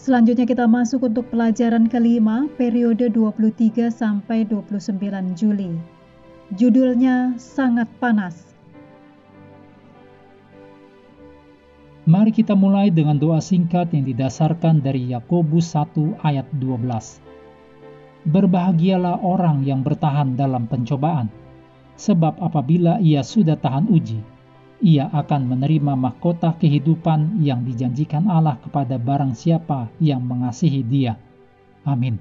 Selanjutnya kita masuk untuk pelajaran kelima periode 23 sampai 29 Juli. Judulnya sangat panas. Mari kita mulai dengan doa singkat yang didasarkan dari Yakobus 1 ayat 12. Berbahagialah orang yang bertahan dalam pencobaan, sebab apabila ia sudah tahan uji, ia akan menerima mahkota kehidupan yang dijanjikan Allah kepada barang siapa yang mengasihi Dia. Amin.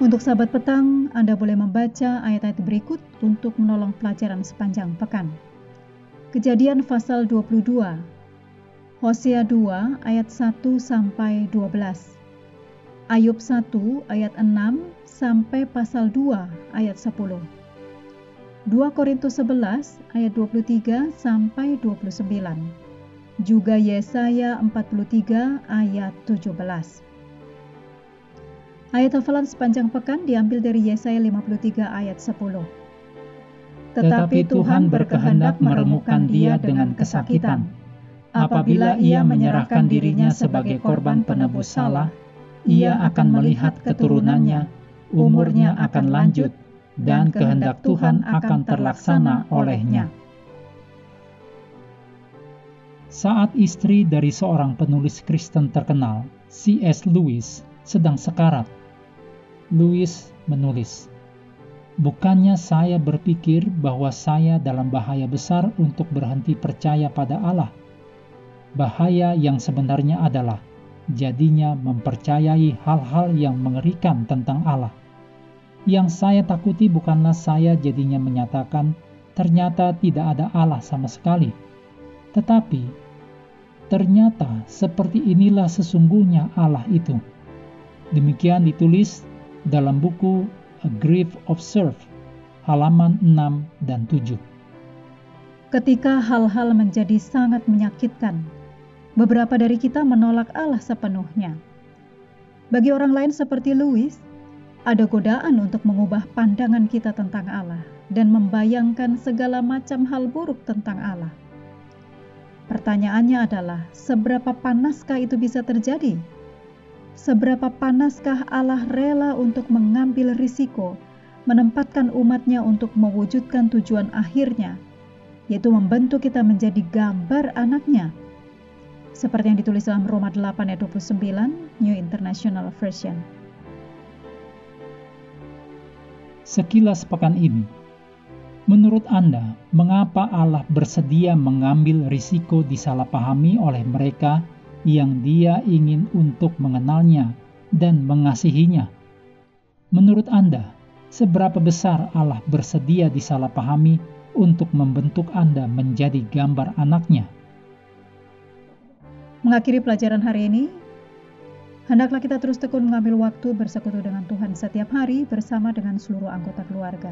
Untuk sahabat petang, Anda boleh membaca ayat-ayat berikut untuk menolong pelajaran sepanjang pekan. Kejadian pasal 22, Hosea 2 ayat 1 sampai 12. Ayub 1 ayat 6 sampai pasal 2 ayat 10. 2 Korintus 11 ayat 23 sampai 29. Juga Yesaya 43 ayat 17. Ayat hafalan sepanjang pekan diambil dari Yesaya 53 ayat 10. Tetapi Tuhan berkehendak meremukkan dia dengan kesakitan. Apabila ia menyerahkan dirinya sebagai korban penebus salah, ia akan melihat keturunannya, umurnya akan lanjut, dan kehendak Tuhan akan terlaksana olehnya. Saat istri dari seorang penulis Kristen terkenal, C.S. Lewis, sedang sekarat, Lewis menulis, Bukannya saya berpikir bahwa saya dalam bahaya besar untuk berhenti percaya pada Allah. Bahaya yang sebenarnya adalah jadinya mempercayai hal-hal yang mengerikan tentang Allah. Yang saya takuti bukanlah saya jadinya menyatakan ternyata tidak ada Allah sama sekali, tetapi ternyata seperti inilah sesungguhnya Allah itu. Demikian ditulis dalam buku A Grief Observed, halaman 6 dan 7. Ketika hal-hal menjadi sangat menyakitkan, beberapa dari kita menolak Allah sepenuhnya. Bagi orang lain seperti Louis, ada godaan untuk mengubah pandangan kita tentang Allah dan membayangkan segala macam hal buruk tentang Allah. Pertanyaannya adalah, seberapa panaskah itu bisa terjadi? Seberapa panaskah Allah rela untuk mengambil risiko, menempatkan umatnya untuk mewujudkan tujuan akhirnya, yaitu membentuk kita menjadi gambar anaknya, seperti yang ditulis dalam Roma 8 ayat 29 New International Version. Sekilas pekan ini, menurut Anda, mengapa Allah bersedia mengambil risiko disalahpahami oleh mereka yang Dia ingin untuk mengenalnya dan mengasihinya? Menurut Anda, seberapa besar Allah bersedia disalahpahami untuk membentuk Anda menjadi gambar anaknya? Mengakhiri pelajaran hari ini, hendaklah kita terus tekun mengambil waktu bersekutu dengan Tuhan setiap hari bersama dengan seluruh anggota keluarga.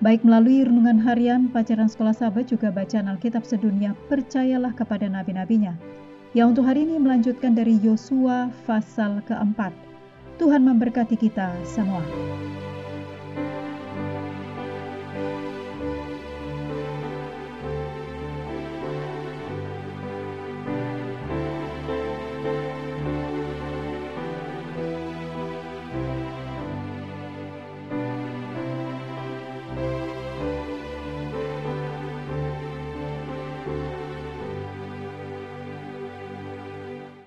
Baik melalui renungan harian, pelajaran sekolah sahabat, juga bacaan Alkitab sedunia, percayalah kepada nabi-nabinya. Yang untuk hari ini melanjutkan dari Yosua pasal keempat. Tuhan memberkati kita semua.